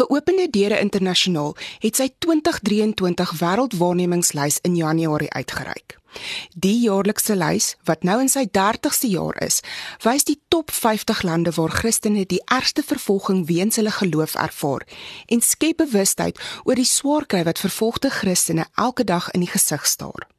Geopende Deure Internasionaal het sy 2023 wêreldwaarnemingslys in Januarie uitgereik. Die jaarlikse lys, wat nou in sy 30ste jaar is, wys die top 50 lande waar Christene die ergste vervolging weens hulle geloof ervaar en skep bewustheid oor die swaar kry wat vervolgde Christene elke dag in die gesig staar.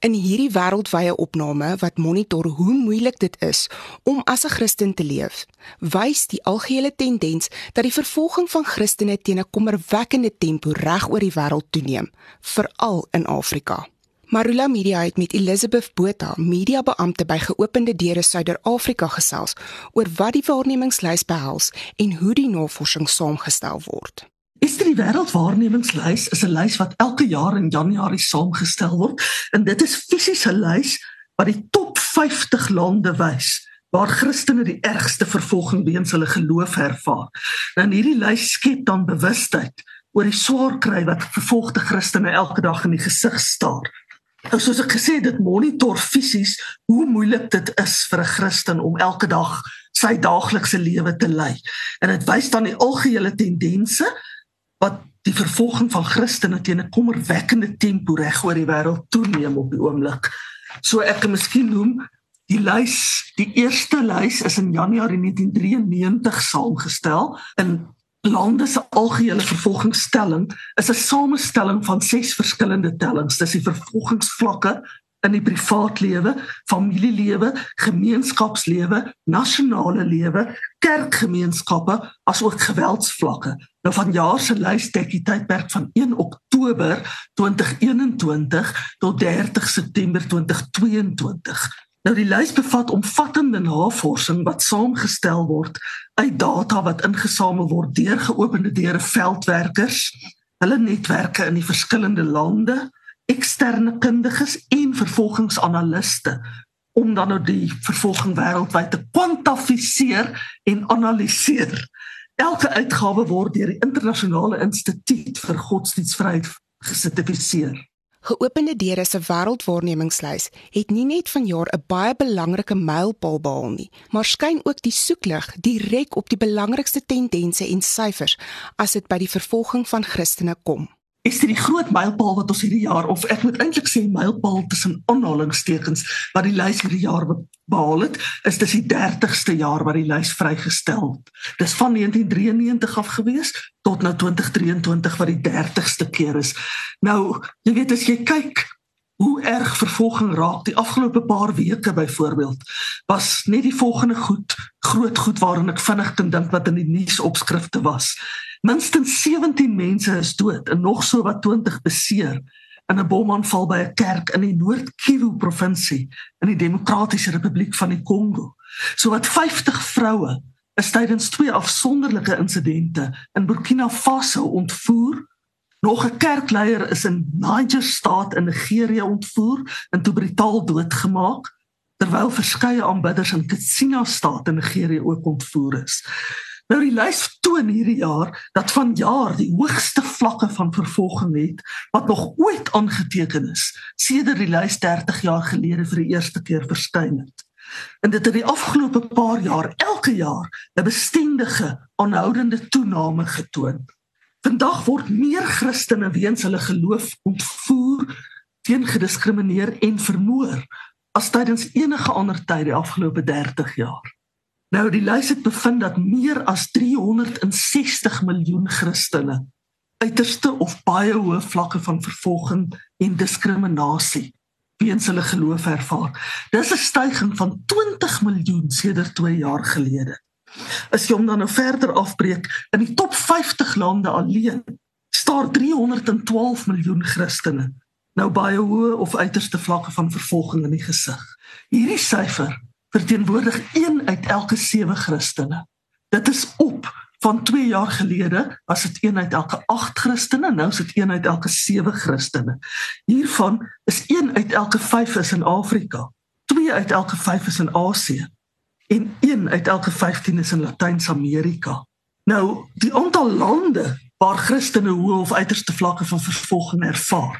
In hierdie wêreldwye opname wat monitor hoe moeilik dit is om as 'n Christen te leef, wys die algehele tendens dat die vervolging van Christene teen 'n kommerwekkende tempo reg oor die wêreld toeneem, veral in Afrika. Marula Media het met Elizabeth Botha, mediabeampte by Geopende Deure Suider-Afrika gesels oor wat die waarnemingslys behels en hoe die navorsing saamgestel word. Is die wêreldwaarnemingslys is 'n lys wat elke jaar in Januarie saamgestel word en dit is fisies 'n lys wat die top 50 lande wys waar Christene die ergste vervolging weens hulle geloof ervaar. Nou hierdie lys skep dan bewustheid oor die swaar kry wat vervolgde Christene elke dag in die gesig staar. Nou soos ek gesê het, dit monitor fisies hoe moeilik dit is vir 'n Christen om elke dag sy daaglikse lewe te lei. En dit wys dan die algehele tendense wat die vervolging van Christene teen 'n kommerwekkende tempo reg oor die wêreld toeneem op die oomblik. So ek kan miskien noem die lys, die eerste lys is in Januarie 1993 saamgestel in lande se algehele vervolgingsstelling is 'n samestelling van ses verskillende tellings. Dis die vervolgingsvlakke in die privaat lewe, familielewe, gemeenskapslewe, nasionale lewe, kerkgemeenskappe asook geweldsvlakke. Nou van jaar se lys dek die tydperk van 1 Oktober 2021 tot 30 September 2022. Nou die lys bevat omvattende navorsing wat saamgestel word uit data wat ingesamel word deur geopende deure veldwerkers, hulle netwerke in die verskillende lande eksterne kundiges en vervolgingsanaliste om dan nou die vervolging wêreldwyd te kwantifiseer en analiseer. Elke uitgawe word deur die internasionale instituut vir godsdienstvryheid gesertifiseer. Geopende deure se wêreldwaarnemingslys het nie net vanjaar 'n baie belangrike mylpaal behaal nie, maar skyn ook die soeklig direk op die belangrikste tendense en syfers as dit by die vervolging van Christene kom. Is dit die groot mylpaal wat ons hierdie jaar of ek moet eintlik sê mylpaal tussen aanhalingstekens wat die lys hierdie jaar behaal het, is dis die 30ste jaar wat die lys vrygestel het. Dis van 1993 af gewees tot nou 2023 wat die 30ste keer is. Nou, jy weet as jy kyk hoe erg vervolging raak die afgelope paar weke byvoorbeeld was net die volgende goed groot goed waaraan ek vinnig kan dink wat in die nuusopskrifte was Minstens 17 mense is dood en nog so wat 20 beseer in 'n bomaanval by 'n kerk in die Noord-Kivu provinsie in die Demokratiese Republiek van die Kongo. So wat 50 vroue is tydens twee afsonderlike insidente in Burkina Faso ontvoer. Nog 'n kerkleier is in Niger Staat in Nigerië ontvoer en toe brutaal doodgemaak terwyl verskeie aanbidders in Katsina Staat in Nigerië ook ontvoer is. Nou die lys toon hierdie jaar dat van jaar die hoogste vlakke van vervolging het wat nog ooit aangeteken is sedert die lys 30 jaar gelede vir die eerste keer verskyn het. En dit het die afgelope paar jaar elke jaar 'n bestendige aanhoudende toename getoon. Vandag word meer Christene weens hulle geloof ontvoer, teengediskrimineer en vermoor as tydens enige ander tyd die afgelope 30 jaar. Nou die lys het bevind dat meer as 360 miljoen Christene uiterste of baie hoë vlakke van vervolging en diskriminasie weens hulle geloof ervaar. Dis 'n stygings van 20 miljoen sedert 2 jaar gelede. As jy hom dan nou verder afbreek, in die top 50 lande alleen staar 312 miljoen Christene nou baie hoë of uiterste vlakke van vervolging in die gesig. Hierdie syfer verteenwoordig een uit elke sewe Christene. Dit is op van 2 jaar gelede was dit een uit elke 8 Christene, nou is dit een uit elke 7 Christene. Hiervan is een uit elke 5 is in Afrika, twee uit elke 5 is in Asië en een uit elke 15 is in Latyns-Amerika. Nou, die aantal lande waar Christene hoë of uiterste vlakke van vervolging ervaar,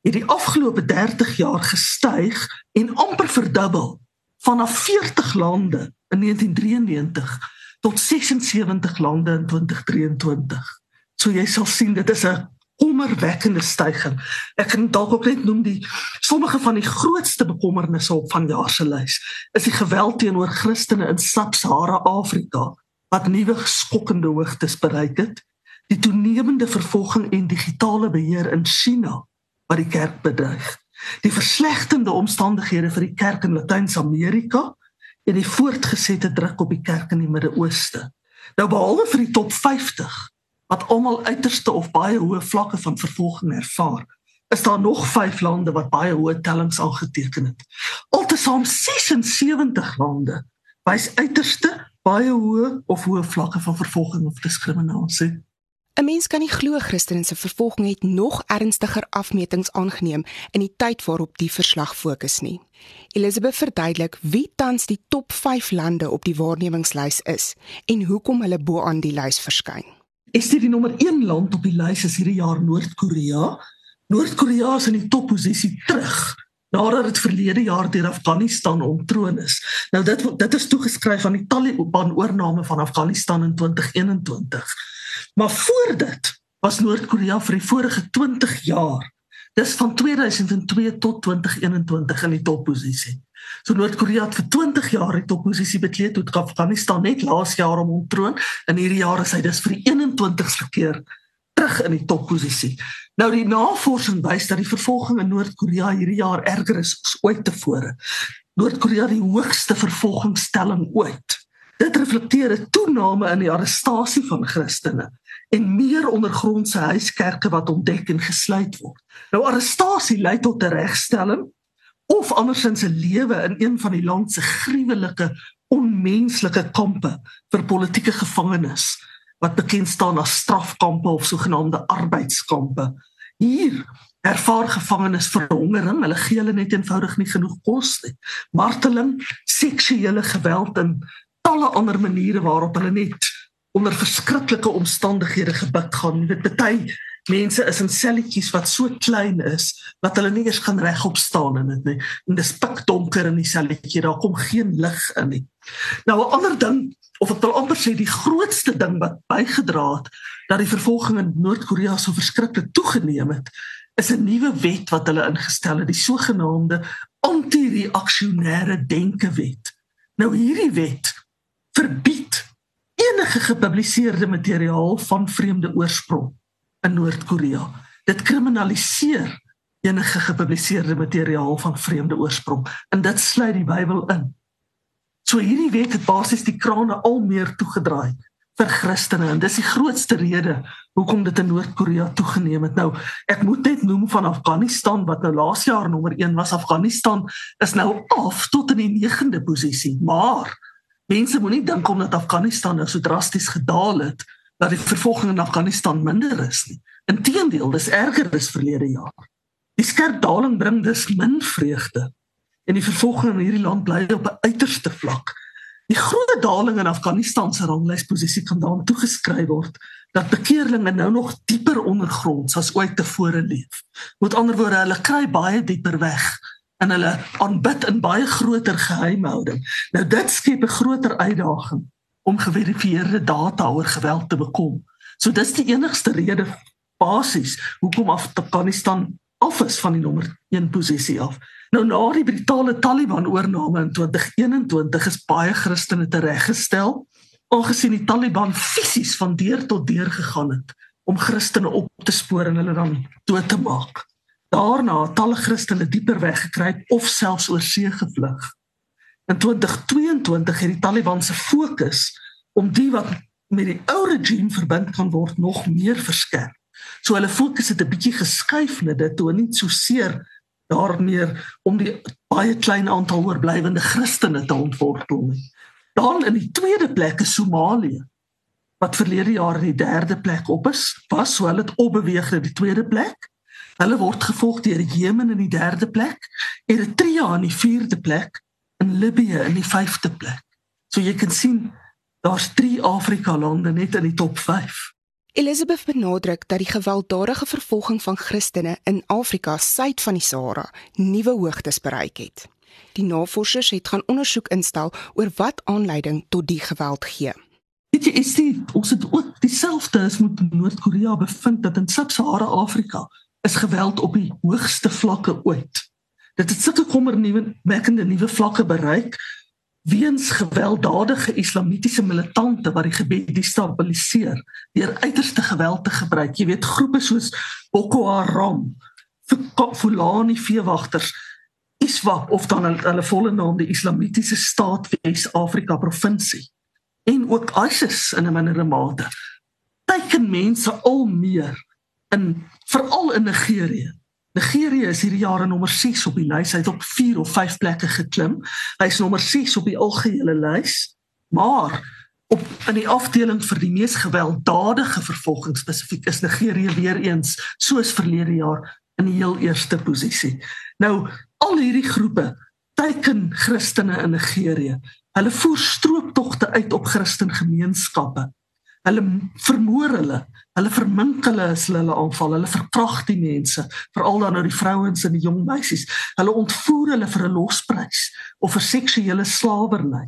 het die afgelope 30 jaar gestyg en amper verdubbel vanaf 40 lande in 1993 tot 76 lande in 2023. So jy sal sien dit is 'n kommerwekkende stygings. Ek kan dalk ook net noem die sommige van die grootste bekommernisse op vanjaar se lys is die geweld teenoor Christene in Sub-Sahara Afrika wat nuwe skokkende hoogtes bereik het, die toenemende vervolging en digitale beheer in China wat die kerk bedreig, die verslegtende omstandighede vir die kerk in Latyn-Amerika en die voortgesette druk op die kerk in die Midde-Ooste. Nou behalwe vir die top 50 wat almal uiterste of baie hoë vlakke van vervolging ervaar. Is daar nog 5 lande wat baie hoë tellings aangeteken het? Altesaam 76 lande wys uiterste baie hoë of hoë vlakke van vervolging of diskriminasie. 'n Mens kan nie glo Christene se vervolging het nog ernstiger afmetings aangeneem in die tyd waarop die verslag fokus nie. Elizabeth verduidelik wie tans die top 5 lande op die waarnemingslys is en hoekom hulle bo aan die lys verskyn. Is dit die nommer 1 land op die lys is hierdie jaar Noord-Korea? Noord-Korea is in die topposisie terug nadat dit verlede jaar deur Afghanistan ontroon is. Nou dit dit is toegeskryf aan die Taliban oorneem van Afghanistan in 2021. Maar voor dit was Noord-Korea vir die vorige 20 jaar dis van 2002 tot 2021 in die topposisie. So Noord-Korea het vir 20 jaar die topposisie bekleed tot Afghanistan net laas jaar om ontroon en hierdie jaar is hy dus vir die 21ste keer terug in die topposisie. Nou die navorsing wys dat die vervolging in Noord-Korea hierdie jaar erger is as ooit tevore. Noord-Korea die hoogste vervolgingstelling ooit. Dit reflekteer 'n toename in die arrestasie van Christene en meer ondergrondse huiskerke wat ontdek en gesluit word. Nou arrestasie lei tot 'n regstelling of andersins 'n lewe in een van die land se gruwelike onmenslike kampe vir politieke gevangenes wat bekend staan as strafkampe of sogenaamde arbeidskampe. Hier ervaar gevangenes verhongering, hulle gee hulle net eenvoudig nie genoeg kos nie. Marteling, seksuele geweld en talle ander maniere waarop hulle net onder verskriklike omstandighede gebuk gaan. Jy weet baie mense is in selletjies wat so klein is dat hulle nie eens kan regop staan in dit nie. En dis pikdonker in die selletjie, daar kom geen lig in nie. Nou 'n ander ding of ek wil amper sê die grootste ding wat bygedra het dat die vervolging in Noord-Korea so verskriklik toegeneem het, is 'n nuwe wet wat hulle ingestel het, die sogenaamde anti-reaksionêre denke wet. Nou hierdie wet verbied enige gepubliseerde materiaal van vreemde oorsprong in Noord-Korea. Dit kriminaliseer enige gepubliseerde materiaal van vreemde oorsprong en dit sluit die Bybel in. So hierdie wet het basies die krane al meer toegedraai vir Christene en dis die grootste rede hoekom dit in Noord-Korea toegeneem het. Nou, ek moet net noem van Afghanistan wat nou laas jaar nommer 1 was. Afghanistan is nou af tot in die 9de posisie, maar mense moenie dink omdat Afghanistan nou so drasties gedaal het dat die vervolging in Afghanistan minder is nie. Inteendeel, dis erger as verlede jaar. Die skerp daling bring dus min vreugde en die vervolging in hierdie land bly op 'n uiterste vlak. Die groot daling in Afghanistan se ranglysposisie kan daaraan toegeskryf word dat bekeerlinge nou nog dieper ondergronds as ooit tevore leef. Met ander woorde, hulle kry baie dieper weg en hulle aanbid in baie groter geheimhouding. Nou dit skep 'n groter uitdaging om geverifieerde data oor geweld te bekom. So dis die enigste rede basies hoekom Afghanistan af is van die nommer 1 posisie af. Nou na die brutale Taliban oorneem in 2021 is baie Christene tereggestel aangesien die Taliban fisies van deur tot deur gegaan het om Christene op te spoor en hulle dan dood te maak. Daarna talle Christene dieper weggekruip of selfs oor see gevlug. In 2022 het die Taliban se fokus om die wat met die ou regime verbind kan word nog meer verskerp. So hulle fokus het 'n bietjie geskuif na dit toe nie so seer daarmee om die baie klein aantal oorblywende Christene te ontwortel nie. Dan in die tweede plek is Somalië wat verlede jaar die derde plek op is, was so hulle het opbeweeg na die tweede plek. Hulle word gevolg deur Jemen in die derde plek, Eritrea in die vierde plek in Libië in die 5de plek. So jy kan sien daar's 3 Afrika lande net in die top 5. Elizabeth benadruk dat die gewelddadige vervolging van Christene in Afrika suid van die Sahara nuwe hoogtes bereik het. Die navorsers het gaan ondersoek instel oor wat aanleiding tot die geweld gee. Weet jy, is die ons het ook dieselfde as met Noord-Korea bevind dat in Sub-Sahara Afrika is geweld op die hoogste vlakke ooit. Dit het sulke kommerwekkende nuwe vlakke bereik weens gewelddadige islamitiese militante wat die gebied destabiliseer deur uiterste geweld te gebruik. Jy weet groepe soos Boko Haram, Fulani veewagters, ISWAP of dan hulle volle naam die Islamitiese Staat Wes-Afrika provinsie en ook ISIS in 'n mindere mate. Teiken mense al meer in veral in Nigerië Nigerië is hierdie jaar nommer 6 op die lys. Hy het op 4 of 5 plekke geklim. Hy is nommer 6 op die algehele lys. Maar op in die afdeling vir die mees gewelddadige vervolging spesifiek is Nigerië weer eens soos verlede jaar in die heel eerste posisie. Nou al hierdie groepe teiken Christene in Nigerië. Hulle voer strooptogte uit op Christen gemeenskappe. Hulle vermoor hulle. Hulle vermink hulle as hulle aanval. Hulle verkragt die mense, veral dan nou die vrouens en die jong meisies. Hulle ontvoer hulle vir 'n losprys of vir seksuele slawerny.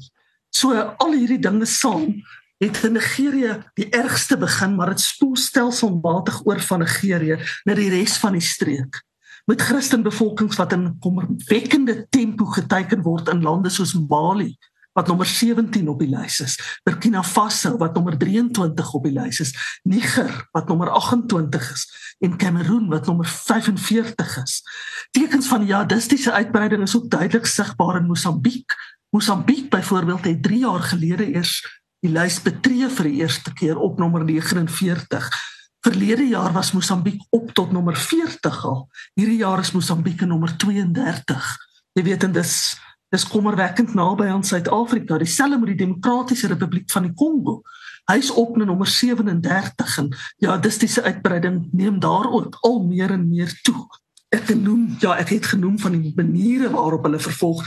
So al hierdie dinge saam het in Nigerië die ergste begin, maar dit spoel stelselmatig oor van Nigerië na die res van die streek. Met Christen bevolkings wat in kommerwekkende tempo geteken word in lande soos Mali, wat nommer 17 op die lys is, Burkina Faso wat nommer 23 op die lys is, Niger wat nommer 28 is en Kameroen wat nommer 45 is. Tekens van jihadistiese uitbreiding is ook duidelik sigbaar in Mosambiek. Mosambiek byvoorbeeld het 3 jaar gelede eers die lys betree vir die eerste keer op nommer 49. Verlede jaar was Mosambiek op tot nommer 40 al. Hierdie jaar is Mosambiek nommer 32. Jy weet en dis Dis kommerwekkend naby aan Suid-Afrika, dieselfde met die Demokratiese Republiek van die Kongo. Hy's op na nommer 37 en ja, dis dis uitbreiding neem daar ook al meer en meer toe. Ek genoem ja, ek het genoem van die maniere waarop hulle vervolg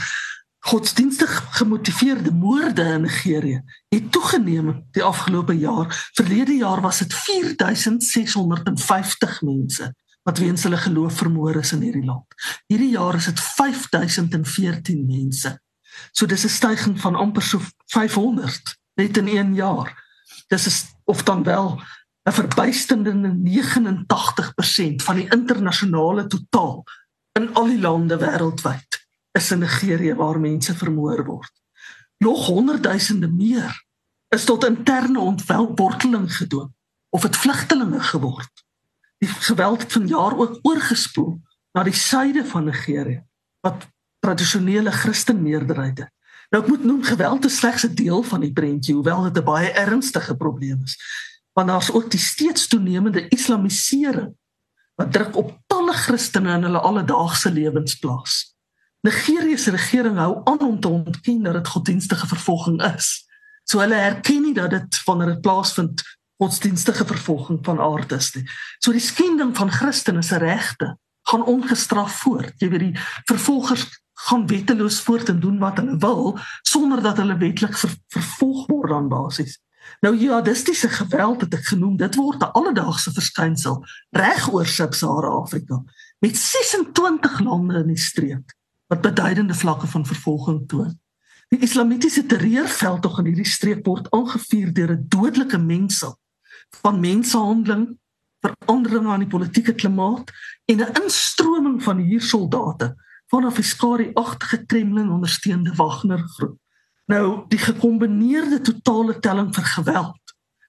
godsdienstig gemotiveerde moorde in Nigerië het toegeneem die afgelope jaar. Verlede jaar was dit 4650 mense wat weens hulle geloof vermoor is in hierdie land. Hierdie jaar is dit 5014 mense. So dis 'n stygings van amper so 500 net in 1 jaar. Dis is of dan wel 'n verbuisterende 89% van die internasionale totaal in al die lande wêreldwyd is in Nigerië waar mense vermoor word. Nog honderdduisende meer is tot interne ontworteling gedoen of het vlugtelinge geword die geweld van jaar ook oorgespoel na die suide van Nigerië wat tradisionele Christen meerderheid het. Nou ek moet noem geweld is slegs 'n deel van die prentjie hoewel dit 'n baie ernstige probleem is. Want daar's ook die steeds toenemende islamisering wat druk op talle Christene in hulle alledaagse lewens plaas. Nigerië se regering hou aan om te ontken dat dit godsdienstige vervolging is. So hulle erken nie dat dit wanneer dit plaasvind godsdienstige vervolging van aard is nie. So die skending van Christene se regte gaan ongestraf voort. Jy weet die vervolgers gaan wetteloos voort en doen wat hulle wil sonder dat hulle wetlik ver, vervolg word aan basis. Nou jihadistiese geweld het ek genoem, dit word 'n alledaagse verskynsel reg oor Sub-Sahara Afrika met 26 lande in die streek wat beduidende vlakke van vervolging toon. Die islamitiese terreurveld tog in hierdie streek word aangevuur deur 'n dodelike mengsel van mensenhandeling, verandering aan die politieke klimaat en 'n instroming van hier soldate vanaf die skare-agtige Kremlin ondersteunde Wagner groep. Nou die gekombineerde totale telling vir geweld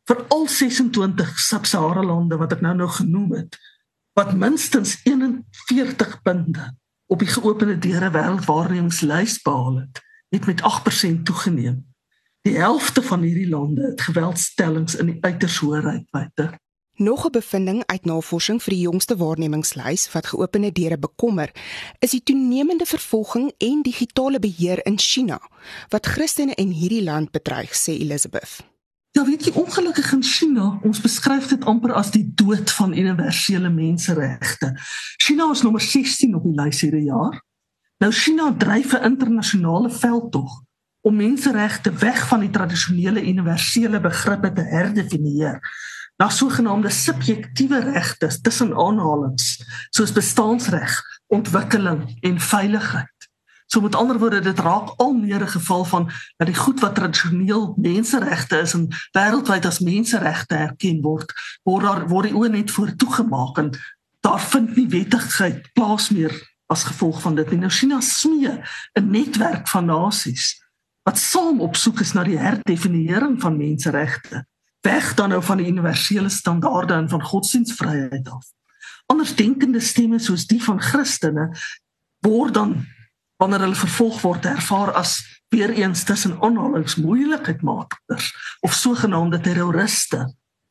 vir al 26 Sub-Sahara lande wat ek nou nou genoem het wat minstens 41 punte op die geopende deure wêreldwaarnemingslys behaal het, het met 8% toegeneem. Die helfte van hierdie lande het geweldstellings in die uiters hoë rykwyte. Nog 'n bevinding uit navorsing vir die jongste waarnemingslys wat geopende deure bekommer, is die toenemende vervolging en digitale beheer in China wat Christene in hierdie land bedreig, sê Elizabeth. Ja, weet jy ongelukkig in China, ons beskryf dit amper as die dood van universele menseregte. China is nommer 16 op die lys hierdie jaar. Nou China dryf 'n internasionale veldtog om menseregte weg van die tradisionele universele begrippe te herdefinieer na sogenaamde subjektiewe regte tussen aanhalings soos bestaansreg, ontwikkeling en veiligheid. So met ander woorde, dit raak al meer 'n geval van dat die goed wat tradisioneel menseregte is en wêreldwyd as menseregte erken word, word daar word die oë net voor toegemaak en daar vind nie wettigheid plaas meer as gevolg van dit. En nou China smee 'n netwerk van nasies wat saam op soek is na die herdefinieering van menseregte, weg dan nou van die universele standaarde en van godsdienstvryheid af. Andersdenkende stemme soos die van Christene word dan wanneer hulle vervolg word ervaar as weer eens tussen onhalings moeilikheidmakers of sogenaamde terroriste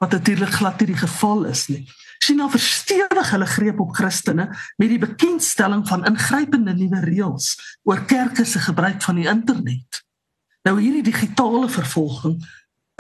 wat natuurlik glad nie die geval is nie. China verstewig hulle greep op Christene met die bekendstelling van ingrypende nuwe reëls oor kerke se gebruik van die internet. Nou hierdie digitale vervolging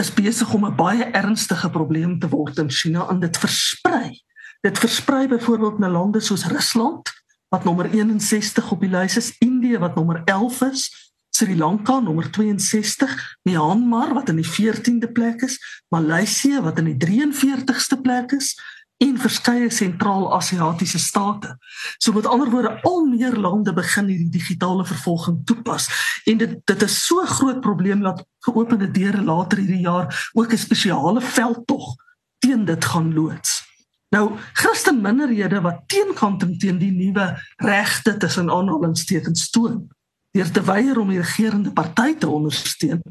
is besig om 'n baie ernstige probleem te word in China en dit versprei. Dit versprei byvoorbeeld na lande soos Rusland wat nommer 61 op die lys is, Indië wat nommer 11 is, Sri Lanka nommer 62, Myanmar wat in die 14de plek is, Maleisië wat in die 43ste plek is en verskeie sentraal-Asiatiese state. So met ander woorde, al meer lande begin hierdie digitale vervolging toepas en dit dit is so groot probleem dat geopende deure later hierdie jaar ook 'n spesiale veldtog teen dit gaan loods. Nou, Christen minderhede wat teenkanting teen die nuwe regte tussen aanhalingstekens toon, deur te weier om die regerende party te ondersteun,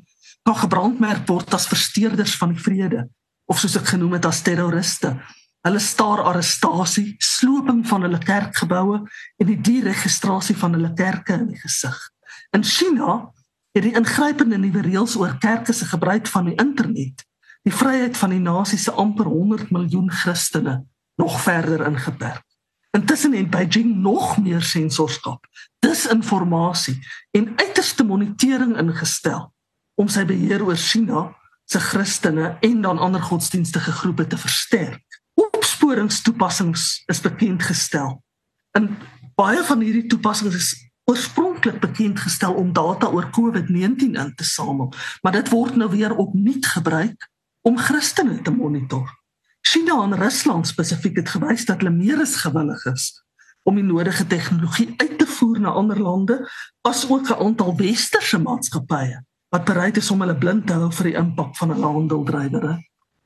kan gebrandmerk word as versteurders van vrede of soos ek genoem het as terroriste Hulle staar arrestasie, sloping van hulle kerkgeboue en die deregistrasie van hulle kerke in die gesig. In China het die ingrypende nuwe reëls oor kerke se gebruik van die internet die vryheid van die nasie se amper 100 miljoen Christene nog verder ingeperk. Intussen het Beijing nog meer sensorskap, disinformasie en uiterste monitering ingestel om sy beheer oor China se Christene en dan ander godsdienstige groepe te versterk opsporingstoepassings is bekend gestel. In baie van hierdie toepassings is oorspronklik bekend gestel om data oor COVID-19 in te samel, maar dit word nou weer opnuut gebruik om Christene te monitor. China en Rusland spesifiek het gewys dat hulle meer as gewillig is om die nodige tegnologie uit te voer na ander lande, as ook 'n aantal westerse maatskappye wat bereid is om hulle blind te hou vir die impak van hulle handeldrywery.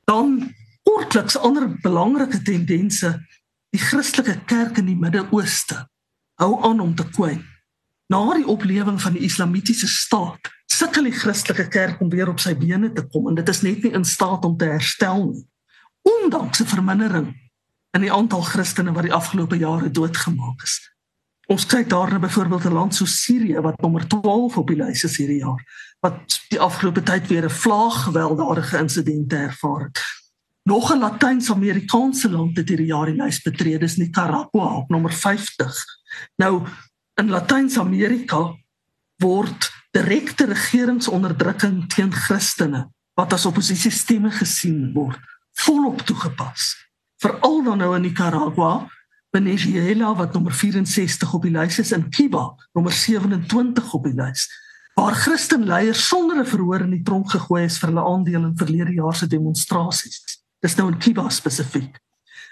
Dan kortliks ander belangrike tendense die Christelike kerk in die Midde-Ooste hou aan om te kwyn. Na die oplewing van die Islamitiese staat sukkel die Christelike kerk om weer op sy bene te kom en dit is net nie in staat om te herstel nie. Ondanks 'n vermindering in die aantal Christene wat die afgelope jare doodgemaak is. Ons kyk daarna byvoorbeeld 'n land soos Sirië wat nommer 12 op die lys is hierdie jaar wat die afgelope tyd weer 'n vlaag gewelddadige insidente ervaar het. Nog 'n Latyns-Amerikaanse land het hierdie jaar die lys betree, dis Nicaragua op nommer 50. Nou in Latyns-Amerika word direkte regeringsonderdrukking teen Christene wat as oppositiestemme gesien word, volop toegepas. Veral dan nou in Nicaragua, Venezuela wat nommer 64 op die lys is en Cuba nommer 27 op die lys waar Christenleiers sonder 'n verhoor in die tronk gegooi is vir hulle aandeel in verlede jaar se demonstrasies. Dis nou in Cuba spesifiek.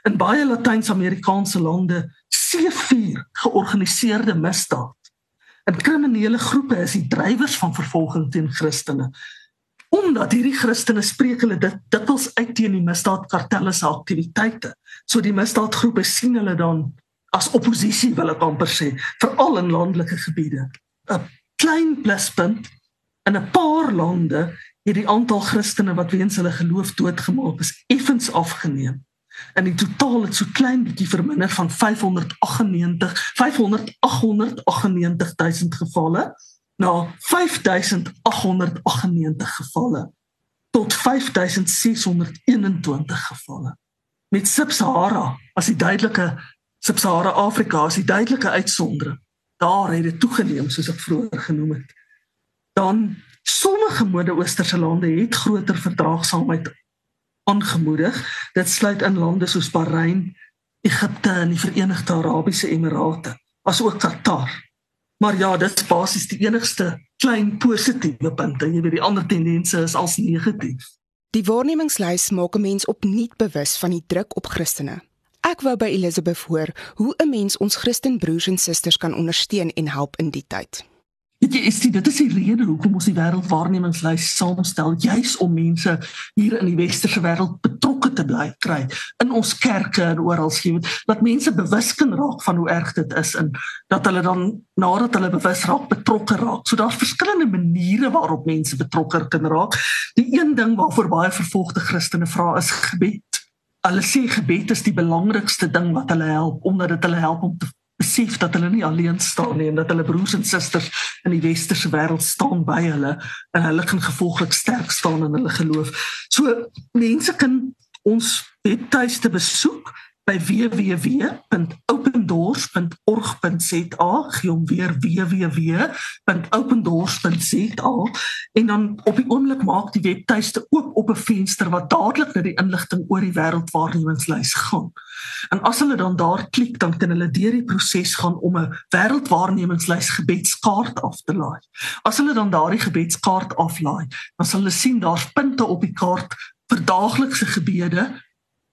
In baie Latyns-Amerikaanse lande seefuur georganiseerde misdaad. En kriminele groepe is die drywers van vervolging teen Christene. Omdat hierdie Christene spreek hulle dit dikwels uit teen die misdaadkartelle se aktiwiteite. So die misdaadgroepe sien hulle dan as oppositie wil ek amper sê, veral in landelike gebiede. 'n Klein pluspunt in 'n paar lande het die aantal Christene wat weens hulle geloof doodgemaak is effens afgeneem. En die totaal het so klein bietjie verminder van 598 588000 gevalle na 5898 gevalle tot 5621 gevalle. Met Sub-Sahara as die duidelike Sub-Sahara Afrika as die duidelike uitsondering. Daar het dit toegeneem soos ek vroeër genoem het. Dan Sommige Midde-Oosterse lande het groter verdraagsaamheid aangemoedig. Dit sluit in lande soos Bahrein, Egipte en die Verenigde Arabiese Emirate, asook Qatar. Maar ja, dit is basies die enigste klein positiewe punte. Jy weet die ander tendense is als negatief. Die waarnemingslys maak 'n mens opnuut bewus van die druk op Christene. Ek wou by Elisabeth hoor hoe 'n mens ons Christenbroers en susters kan ondersteun en help in die tyd. Dit is die dit is die rede hoekom ons die wêreldwaarnemingslys saamstel, juis om mense hier in die westerse wêreld betrokke te bly kry in ons kerke en oral skien dat mense bewus kan raak van hoe erg dit is en dat hulle dan nadat hulle bewus raak betrokke raak. So daar's verskillende maniere waarop mense betrokke kan raak. Die een ding waarvoor baie vervolgde Christene vra is gebed. Hulle sê gebed is die belangrikste ding wat hulle help omdat dit hulle help om te besef dat hulle nie alleen staan nie en dat hulle broers en susters in die westerse wêreld staan by hulle en hulle kan gevolglik sterk staan in hulle geloof. So mense kan ons webtuiste besoek by www.opendoors.org.za gee weer www.opendoors.za en dan op die oomblik maak die webtuiste oop op 'n venster wat dadelik na die inligting oor die wêreldwaarnemingslys gaan. En as hulle dan daar klik, dan kan hulle deur die proses gaan om 'n wêreldwaarnemingslys gebedskaart af te laai. As hulle dan daardie gebedskaart aflaai, dan sal hulle sien daar's punte op die kaart vir daaglikse gebede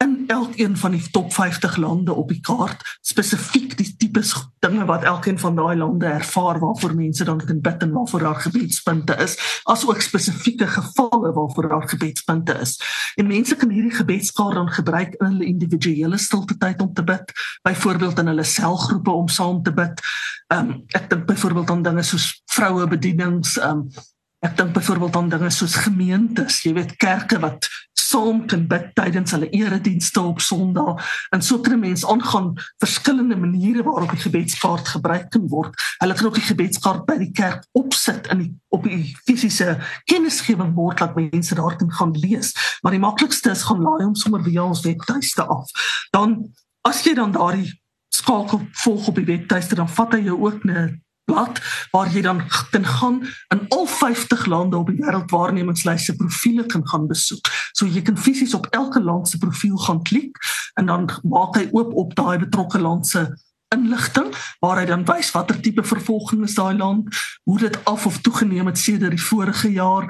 in elkeen van die top 50 lande op die kaart spesifiek die tipes dinge wat elkeen van daai lande ervaar waarvoor mense dan kan bid en waarvoor daar gebedspunte is asook spesifieke gevalle waarvoor daar gebedspunte is. En mense kan hierdie gebedskaart dan gebruik in hulle individuele stilte tyd om te bid, byvoorbeeld in hulle selgroepe om saam te bid. Ehm um, ek dink byvoorbeeld aan dinge soos vroue bedienings, ehm um, Ek dink byvoorbeeld aan dinge soos gemeentes, jy weet kerke wat saam kan bid tydens hulle eredienste op Sondag en so kan mense aangaan verskillende maniere waarop die gebedskaart gebruik kan word. Hulle kan ook die gebedskaart by die kerk opsit in die op die fisiese kennisgewing bord dat mense daar kan gaan lees. Maar die maklikste is gaan laai hom sommer via ons webtuiste af. Dan as jy dan daardie skakel volg op die webtuiste dan vat hy jou ook 'n blad waar jy dan kan gaan in al 50 lande op die wêreldwaarnemingslys se profile kan gaan besoek. So jy kan fisies op elke land se profiel gaan klik en dan maak hy oop op daai betrokke land se inligting waar hy dan wys watter tipe vervolging is daai land, hoe dit af of toegeneem het sedert die vorige jaar,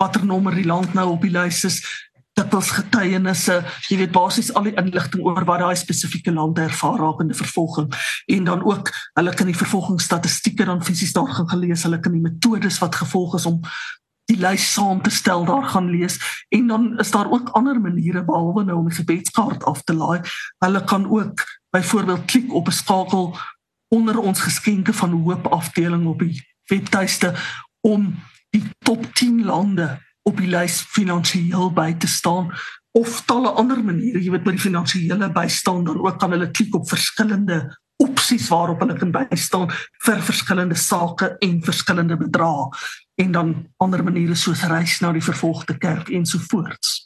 watter nommer die land nou op die lys is dit was getuienisse, jy weet basies al die inligting oor wat daai spesifieke lande ervaar rakende vervolging. En dan ook hulle kan die vervolgingsstatistieke dan fisies daar gaan gelees, hulle kan die metodes wat gevolg is om die lys saam te stel daar gaan lees. En dan is daar ook ander maniere behalwe nou om die gebedskaart af te laai. Hulle kan ook byvoorbeeld klik op 'n skakel onder ons geskenke van hoop afdeling op die webtuiste om die top 10 lande op die lys finansiëel by te staan of talle ander maniere jy weet met die finansiële bystaan dan ook kan hulle klik op verskillende opsies waarop hulle kan bystaan vir verskillende sake en verskillende bedrae en dan ander maniere soos reis na die vervolgde kerk ensovoorts